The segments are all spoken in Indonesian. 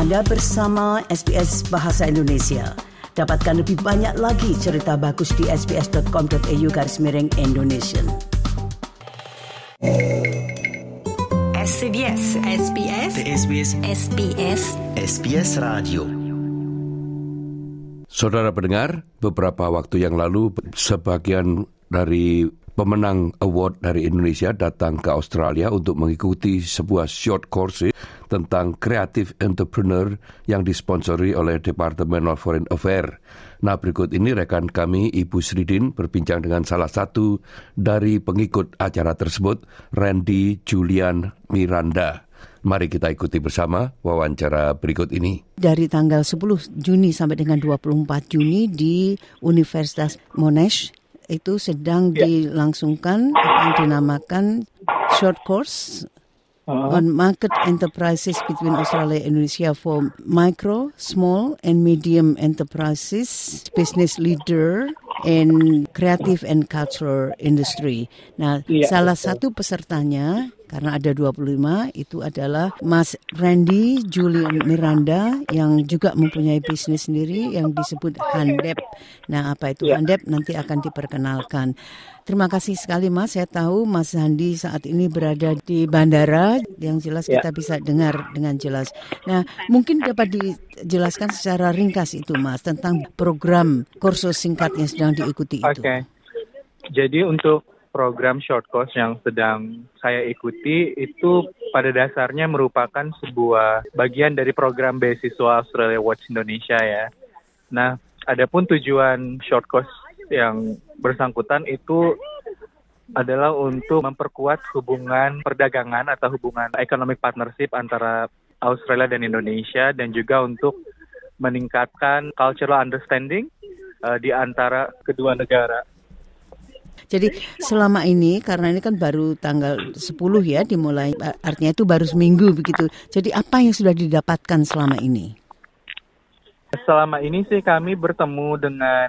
Anda bersama SBS Bahasa Indonesia. Dapatkan lebih banyak lagi cerita bagus di sbs.com.au garis miring Indonesia. SBS SBS SBS SBS SBS Radio Saudara pendengar, beberapa waktu yang lalu sebagian dari pemenang award dari Indonesia datang ke Australia untuk mengikuti sebuah short course tentang creative entrepreneur yang disponsori oleh Departemen of Foreign Affairs. Nah berikut ini rekan kami Ibu Sridin berbincang dengan salah satu dari pengikut acara tersebut, Randy Julian Miranda. Mari kita ikuti bersama wawancara berikut ini. Dari tanggal 10 Juni sampai dengan 24 Juni di Universitas Monash itu sedang dilangsungkan apa yang dinamakan short course on market enterprises between Australia and Indonesia for micro, small and medium enterprises, business leader and creative and cultural industry. Nah, salah satu pesertanya karena ada 25 itu adalah Mas Randy Julian Miranda yang juga mempunyai bisnis sendiri yang disebut Handep. Nah, apa itu Handep nanti akan diperkenalkan. Terima kasih sekali Mas. Saya tahu Mas Handi saat ini berada di bandara yang jelas kita bisa dengar dengan jelas. Nah, mungkin dapat dijelaskan secara ringkas itu Mas tentang program kursus singkat yang sedang diikuti itu. Oke. Jadi untuk program short course yang sedang saya ikuti itu pada dasarnya merupakan sebuah bagian dari program beasiswa Australia Watch Indonesia ya. Nah, adapun tujuan short course yang bersangkutan itu adalah untuk memperkuat hubungan perdagangan atau hubungan economic partnership antara Australia dan Indonesia dan juga untuk meningkatkan cultural understanding uh, di antara kedua negara. Jadi selama ini karena ini kan baru tanggal 10 ya dimulai artinya itu baru seminggu begitu. Jadi apa yang sudah didapatkan selama ini? Selama ini sih kami bertemu dengan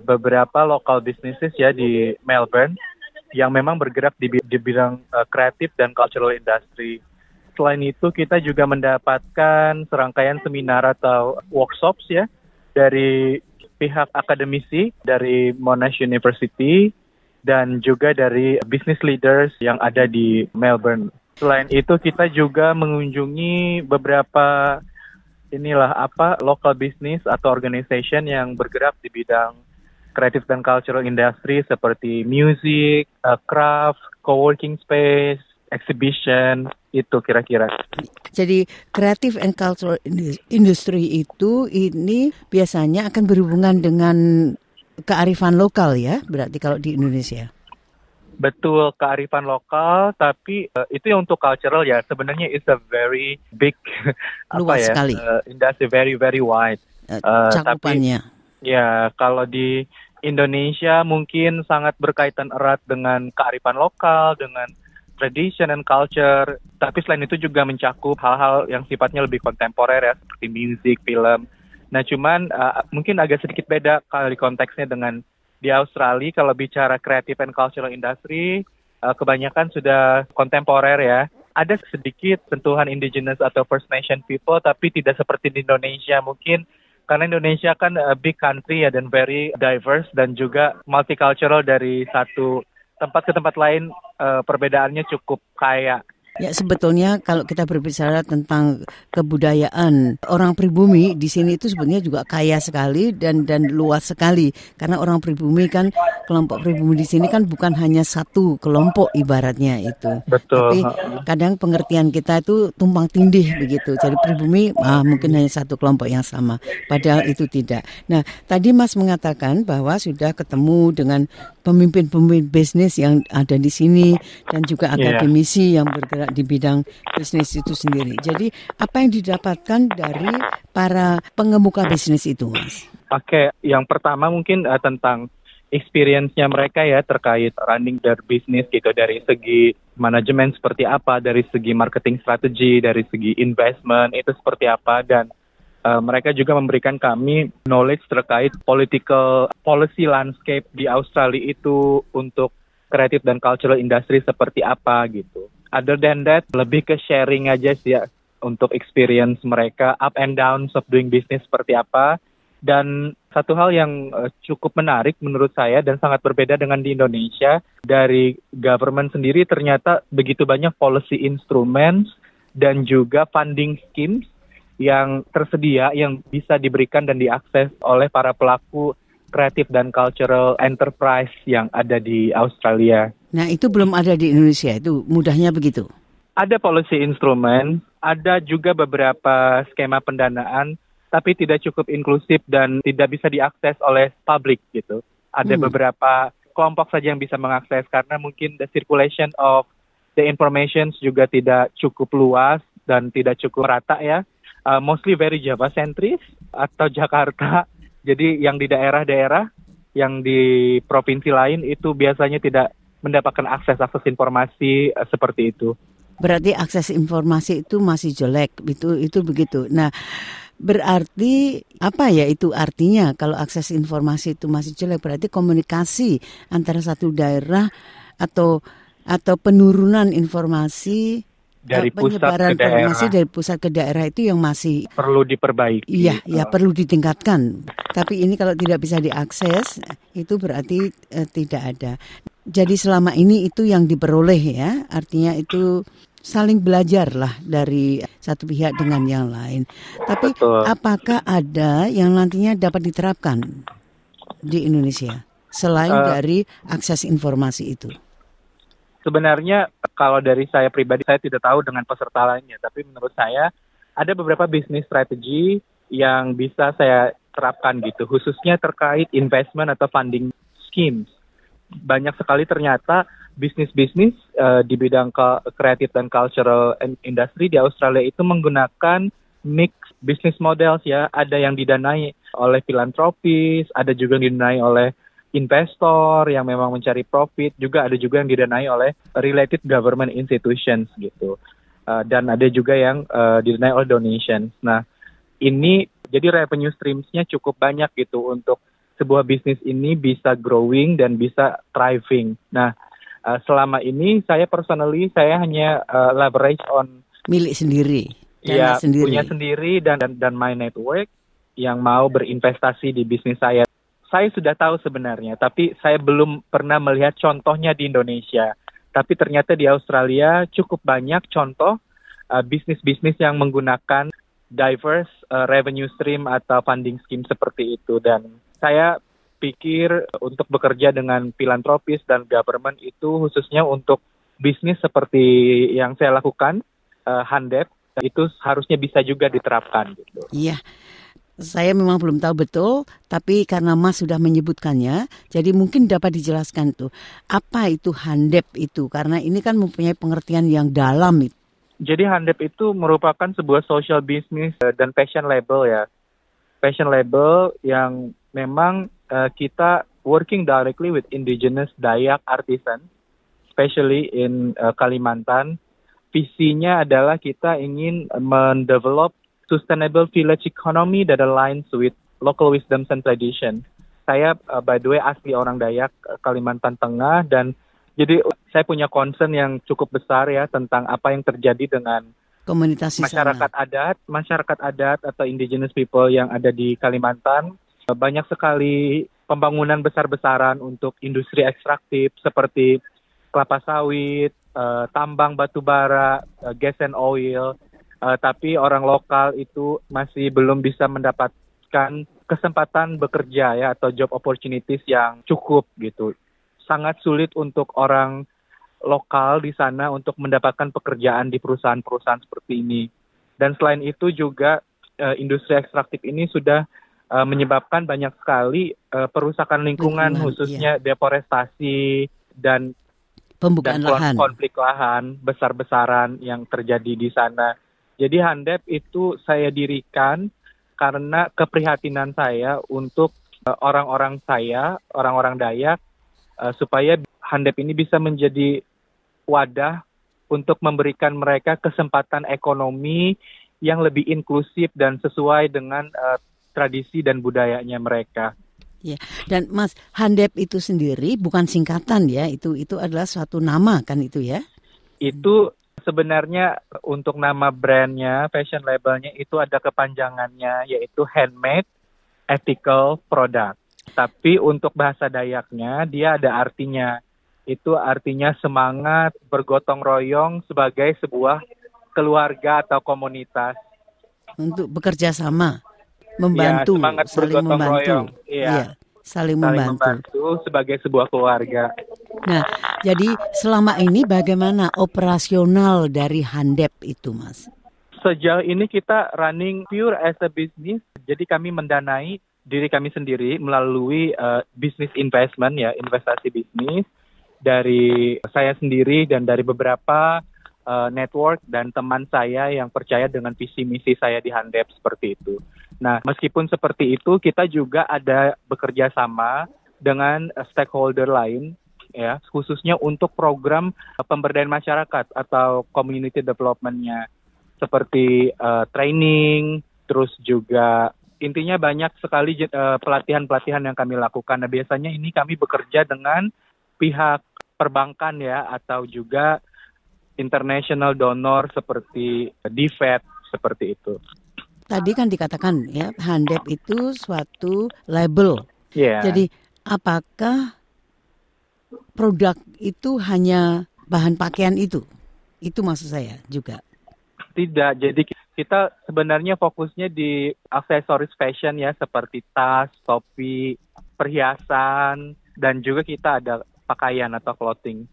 beberapa local businesses ya di Melbourne yang memang bergerak di, di bidang uh, kreatif dan cultural industry. Selain itu kita juga mendapatkan serangkaian seminar atau workshops ya dari pihak akademisi dari Monash University dan juga dari business leaders yang ada di Melbourne. Selain itu kita juga mengunjungi beberapa inilah apa local business atau organization yang bergerak di bidang kreatif dan cultural industry seperti music, uh, craft, co-working space, exhibition itu kira-kira. Jadi kreatif and cultural industry itu ini biasanya akan berhubungan dengan kearifan lokal ya, berarti kalau di Indonesia. Betul kearifan lokal, tapi uh, itu yang untuk cultural ya. Sebenarnya it's a very big luas apa ya, sekali. Uh, industry very very wide. Uh, cakupannya. Tapi, ya kalau di Indonesia mungkin sangat berkaitan erat dengan kearifan lokal, dengan tradition and culture. Tapi selain itu juga mencakup hal-hal yang sifatnya lebih kontemporer ya, seperti musik, film. Nah, cuman uh, mungkin agak sedikit beda kalau di konteksnya dengan di Australia kalau bicara creative and cultural industry, uh, kebanyakan sudah kontemporer ya. Ada sedikit sentuhan indigenous atau First Nation people, tapi tidak seperti di Indonesia. Mungkin karena Indonesia kan a big country ya dan very diverse dan juga multicultural dari satu tempat ke tempat lain uh, perbedaannya cukup kaya. Ya sebetulnya kalau kita berbicara tentang kebudayaan orang pribumi di sini itu sebenarnya juga kaya sekali dan dan luas sekali karena orang pribumi kan kelompok pribumi di sini kan bukan hanya satu kelompok ibaratnya itu. Betul. Tapi kadang pengertian kita itu tumpang tindih begitu. Jadi pribumi ah, mungkin hanya satu kelompok yang sama padahal itu tidak. Nah tadi Mas mengatakan bahwa sudah ketemu dengan pemimpin-pemimpin bisnis yang ada di sini dan juga akademisi yeah. yang bergerak di bidang bisnis itu sendiri. Jadi apa yang didapatkan dari para pengemuka bisnis itu, Mas? Oke, yang pertama mungkin uh, tentang experience-nya mereka ya terkait running their business gitu dari segi manajemen seperti apa, dari segi marketing strategi, dari segi investment itu seperti apa dan uh, mereka juga memberikan kami knowledge terkait political policy landscape di Australia itu untuk kreatif dan cultural industry seperti apa gitu. Other than that, lebih ke sharing aja sih ya. untuk experience mereka up and downs of doing business seperti apa. Dan satu hal yang uh, cukup menarik menurut saya dan sangat berbeda dengan di Indonesia, dari government sendiri ternyata begitu banyak policy instruments dan juga funding schemes yang tersedia yang bisa diberikan dan diakses oleh para pelaku kreatif dan cultural enterprise yang ada di Australia. Nah, itu belum ada di Indonesia. Itu mudahnya begitu. Ada policy instrument, ada juga beberapa skema pendanaan tapi tidak cukup inklusif dan tidak bisa diakses oleh publik gitu. Ada hmm. beberapa kelompok saja yang bisa mengakses karena mungkin the circulation of the information juga tidak cukup luas dan tidak cukup rata ya. Uh, mostly very Java centris atau Jakarta. Jadi yang di daerah-daerah, yang di provinsi lain itu biasanya tidak mendapatkan akses akses informasi uh, seperti itu. Berarti akses informasi itu masih jelek, itu itu begitu. Nah, Berarti apa ya itu artinya kalau akses informasi itu masih jelek berarti komunikasi antara satu daerah atau atau penurunan informasi dari uh, penyebaran pusat ke informasi dari pusat ke daerah itu yang masih perlu diperbaiki. Iya, ya perlu ditingkatkan. Tapi ini kalau tidak bisa diakses itu berarti uh, tidak ada. Jadi selama ini itu yang diperoleh ya, artinya itu saling belajar lah dari satu pihak dengan yang lain. Tapi Betul. apakah ada yang nantinya dapat diterapkan di Indonesia selain uh, dari akses informasi itu? Sebenarnya kalau dari saya pribadi saya tidak tahu dengan peserta lainnya, tapi menurut saya ada beberapa bisnis strategi yang bisa saya terapkan gitu, khususnya terkait investment atau funding schemes. Banyak sekali ternyata bisnis-bisnis uh, di bidang kreatif dan cultural industry di Australia itu menggunakan mix business models ya. Ada yang didanai oleh filantropis, ada juga yang didanai oleh investor yang memang mencari profit, juga ada juga yang didanai oleh related government institutions gitu. Uh, dan ada juga yang uh, didanai oleh donations. Nah, ini jadi revenue streams-nya cukup banyak gitu untuk sebuah bisnis ini bisa growing dan bisa thriving. Nah, uh, selama ini saya personally saya hanya uh, leverage on milik sendiri. Ya, sendiri. punya sendiri dan, dan dan my network yang mau berinvestasi di bisnis saya. Saya sudah tahu sebenarnya, tapi saya belum pernah melihat contohnya di Indonesia. Tapi ternyata di Australia cukup banyak contoh uh, bisnis-bisnis yang menggunakan diverse uh, revenue stream atau funding scheme seperti itu dan saya pikir untuk bekerja dengan filantropis dan government itu khususnya untuk bisnis seperti yang saya lakukan, uh, Handep, itu harusnya bisa juga diterapkan. Gitu. Iya. Saya memang belum tahu betul, tapi karena Mas sudah menyebutkannya, jadi mungkin dapat dijelaskan tuh apa itu handep itu, karena ini kan mempunyai pengertian yang dalam itu. Jadi handep itu merupakan sebuah social business eh, dan fashion label ya, fashion label yang memang uh, kita working directly with indigenous Dayak artisan, especially in uh, Kalimantan. Visinya adalah kita ingin mendevelop sustainable village economy that aligns with local wisdom and tradition. Saya uh, by the way asli orang Dayak Kalimantan Tengah dan jadi saya punya concern yang cukup besar ya tentang apa yang terjadi dengan komunitas masyarakat sana. adat, masyarakat adat atau indigenous people yang ada di Kalimantan banyak sekali pembangunan besar-besaran untuk industri ekstraktif seperti kelapa sawit, uh, tambang batu bara, uh, gas and oil, tapi orang lokal itu masih belum bisa mendapatkan kesempatan bekerja ya atau job opportunities yang cukup gitu. Sangat sulit untuk orang lokal di sana untuk mendapatkan pekerjaan di perusahaan-perusahaan seperti ini. Dan selain itu juga industri ekstraktif ini sudah uh, menyebabkan banyak sekali uh, perusakan lingkungan, lingkungan khususnya iya. deforestasi dan pembukaan dan lahan. konflik lahan besar-besaran yang terjadi di sana. Jadi Handep itu saya dirikan karena keprihatinan saya untuk eh, orang-orang saya, orang-orang Dayak uh, supaya Handep ini bisa menjadi wadah untuk memberikan mereka kesempatan ekonomi yang lebih inklusif dan sesuai dengan uh, tradisi dan budayanya mereka. Ya, dan Mas Handep itu sendiri bukan singkatan ya, itu itu adalah suatu nama kan itu ya? Itu Sebenarnya untuk nama brandnya, fashion labelnya itu ada kepanjangannya yaitu handmade ethical product. Tapi untuk bahasa Dayaknya dia ada artinya. Itu artinya semangat bergotong royong sebagai sebuah keluarga atau komunitas. Untuk bekerja sama, membantu, ya, semangat saling membantu. royong. Iya. Iya, saling, Saling membantu. membantu sebagai sebuah keluarga. Nah, jadi selama ini bagaimana operasional dari Handep itu, Mas? Sejauh ini kita running pure as a business, jadi kami mendanai diri kami sendiri melalui uh, business investment ya, investasi bisnis dari saya sendiri dan dari beberapa uh, network dan teman saya yang percaya dengan visi misi saya di Handep seperti itu. Nah, meskipun seperti itu, kita juga ada bekerja sama dengan uh, stakeholder lain ya, khususnya untuk program uh, pemberdayaan masyarakat atau community development-nya seperti uh, training, terus juga intinya banyak sekali uh, pelatihan-pelatihan yang kami lakukan. Nah, biasanya ini kami bekerja dengan pihak perbankan ya atau juga international donor seperti DFED seperti itu. Tadi kan dikatakan ya, Handep itu suatu label. Yeah. Jadi apakah produk itu hanya bahan pakaian itu? Itu maksud saya juga. Tidak, jadi kita sebenarnya fokusnya di aksesoris fashion ya seperti tas, topi, perhiasan, dan juga kita ada pakaian atau clothing.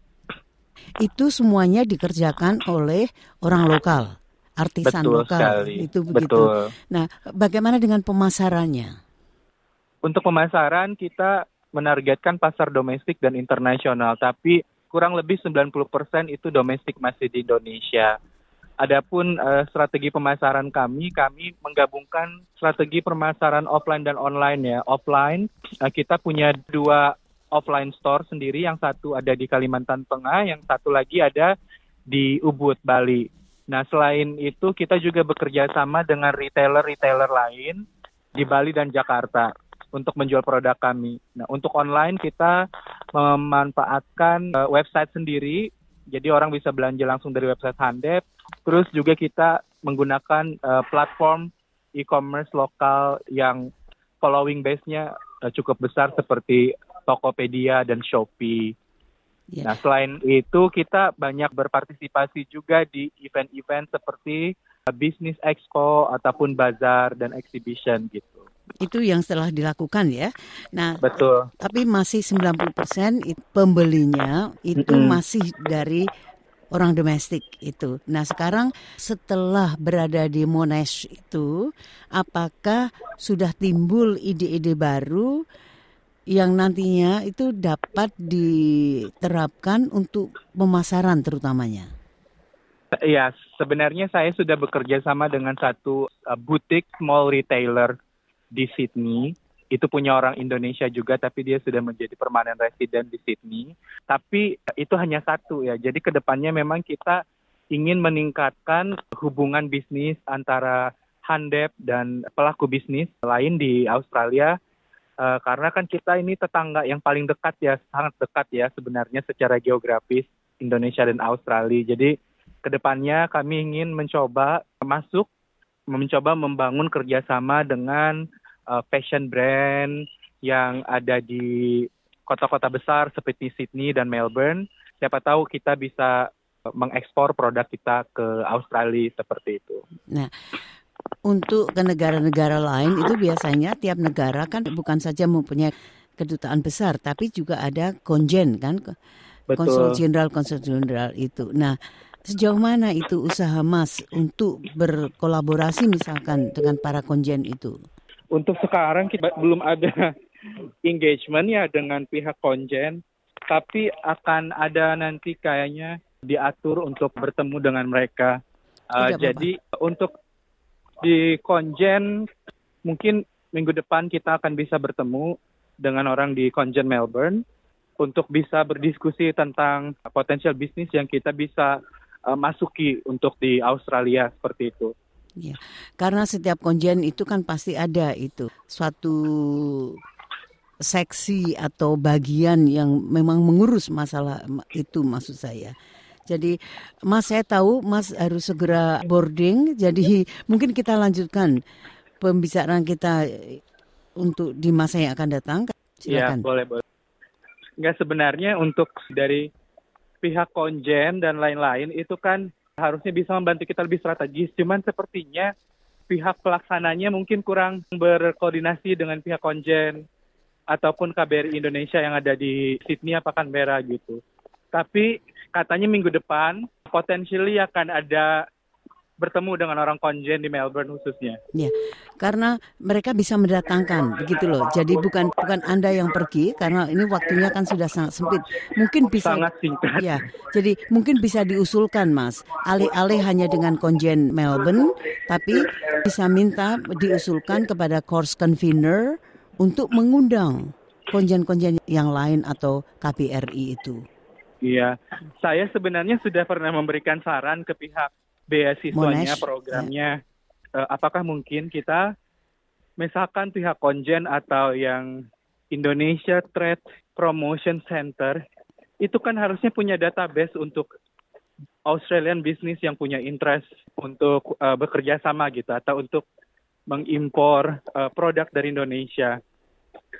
Itu semuanya dikerjakan oleh orang lokal, artisan Betul lokal. sekali. Itu begitu. Betul. Nah, bagaimana dengan pemasarannya? Untuk pemasaran kita menargetkan pasar domestik dan internasional, tapi kurang lebih 90% itu domestik masih di Indonesia. Adapun uh, strategi pemasaran kami, kami menggabungkan strategi pemasaran offline dan online ya. Offline uh, kita punya dua offline store sendiri, yang satu ada di Kalimantan Tengah, yang satu lagi ada di Ubud, Bali. Nah, selain itu kita juga bekerja sama dengan retailer-retailer lain di Bali dan Jakarta untuk menjual produk kami. Nah, untuk online kita memanfaatkan uh, website sendiri, jadi orang bisa belanja langsung dari website Handep. Terus juga kita menggunakan uh, platform e-commerce lokal yang following base-nya uh, cukup besar seperti Tokopedia dan Shopee. Ya. Nah, selain itu kita banyak berpartisipasi juga di event-event seperti uh, Business Expo ataupun bazar dan exhibition gitu. Itu yang setelah dilakukan ya. Nah, Betul. tapi masih 90% it- pembelinya itu Mm-mm. masih dari orang domestik itu. Nah, sekarang setelah berada di Monash itu, apakah sudah timbul ide-ide baru yang nantinya itu dapat diterapkan untuk pemasaran terutamanya? Ya, sebenarnya saya sudah bekerja sama dengan satu uh, butik small retailer di Sydney. Itu punya orang Indonesia juga, tapi dia sudah menjadi permanen resident di Sydney. Tapi uh, itu hanya satu ya. Jadi ke depannya memang kita ingin meningkatkan hubungan bisnis antara Handep dan pelaku bisnis lain di Australia. Uh, karena kan kita ini tetangga yang paling dekat ya, sangat dekat ya sebenarnya secara geografis Indonesia dan Australia. Jadi ke depannya kami ingin mencoba masuk, mencoba membangun kerjasama dengan uh, fashion brand yang ada di kota-kota besar seperti Sydney dan Melbourne. Siapa tahu kita bisa uh, mengekspor produk kita ke Australia seperti itu. Nah, untuk ke negara-negara lain itu biasanya tiap negara kan bukan saja mempunyai kedutaan besar, tapi juga ada konjen kan, konsul jenderal konsul jenderal itu. Nah, sejauh mana itu usaha Mas untuk berkolaborasi misalkan dengan para konjen itu? Untuk sekarang kita belum ada engagement ya dengan pihak konjen, tapi akan ada nanti kayaknya diatur untuk bertemu dengan mereka. Uh, jadi untuk di konjen mungkin minggu depan kita akan bisa bertemu dengan orang di konjen Melbourne untuk bisa berdiskusi tentang potensial bisnis yang kita bisa uh, masuki untuk di Australia seperti itu. Ya, karena setiap konjen itu kan pasti ada itu suatu seksi atau bagian yang memang mengurus masalah itu maksud saya. Jadi Mas saya tahu Mas harus segera boarding. Jadi mungkin kita lanjutkan pembicaraan kita untuk di masa yang akan datang. Iya, Silakan. boleh, boleh. Enggak sebenarnya untuk dari pihak konjen dan lain-lain itu kan harusnya bisa membantu kita lebih strategis. Cuman sepertinya pihak pelaksananya mungkin kurang berkoordinasi dengan pihak konjen ataupun KBRI Indonesia yang ada di Sydney apa Canberra gitu. Tapi katanya minggu depan potentially akan ada bertemu dengan orang konjen di Melbourne khususnya. Ya, karena mereka bisa mendatangkan begitu loh. Jadi bukan bukan Anda yang pergi karena ini waktunya kan sudah sangat sempit. Mungkin bisa Sangat singkat. Ya, jadi mungkin bisa diusulkan Mas, alih-alih hanya dengan konjen Melbourne, tapi bisa minta diusulkan kepada course convener untuk mengundang konjen-konjen yang lain atau KBRI itu. Iya, saya sebenarnya sudah pernah memberikan saran ke pihak beasiswanya, Monash, programnya. Eh, apakah mungkin kita, misalkan pihak konjen atau yang Indonesia Trade Promotion Center, itu kan harusnya punya database untuk Australian business yang punya interest untuk eh, bekerja sama gitu, atau untuk mengimpor eh, produk dari Indonesia.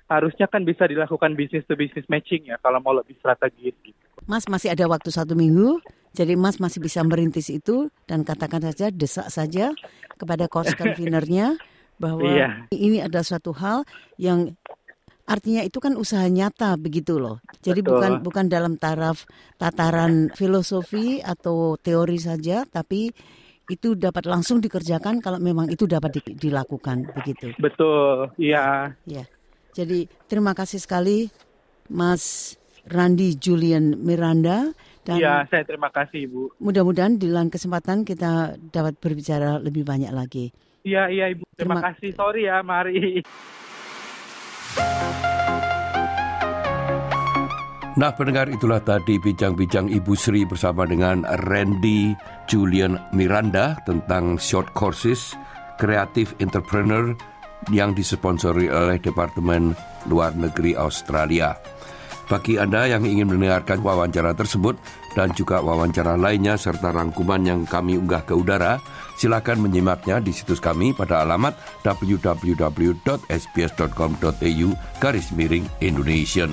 Harusnya kan bisa dilakukan business to business matching ya, kalau mau lebih strategis gitu. Mas masih ada waktu satu minggu, jadi Mas masih bisa merintis itu dan katakan saja, desak saja kepada course convenernya bahwa Iya. ini adalah suatu hal yang artinya itu kan usaha nyata begitu loh. Jadi Betul. bukan bukan dalam taraf tataran filosofi atau teori saja, tapi itu dapat langsung dikerjakan kalau memang itu dapat di- dilakukan begitu. Betul, iya. Ya. Jadi terima kasih sekali Mas Randi Julian Miranda dan Iya, saya terima kasih Ibu. mudah-mudahan di lain kesempatan kita dapat berbicara lebih banyak lagi. Iya, iya Ibu. Terima, Terima- kasih. Sorry ya, mari. Nah pendengar itulah tadi bincang-bincang Ibu Sri bersama dengan Randy Julian Miranda tentang short courses kreatif entrepreneur yang disponsori oleh Departemen Luar Negeri Australia. Bagi Anda yang ingin mendengarkan wawancara tersebut dan juga wawancara lainnya serta rangkuman yang kami unggah ke udara, silakan menyimaknya di situs kami pada alamat www.sbs.com.au garis miring Indonesian.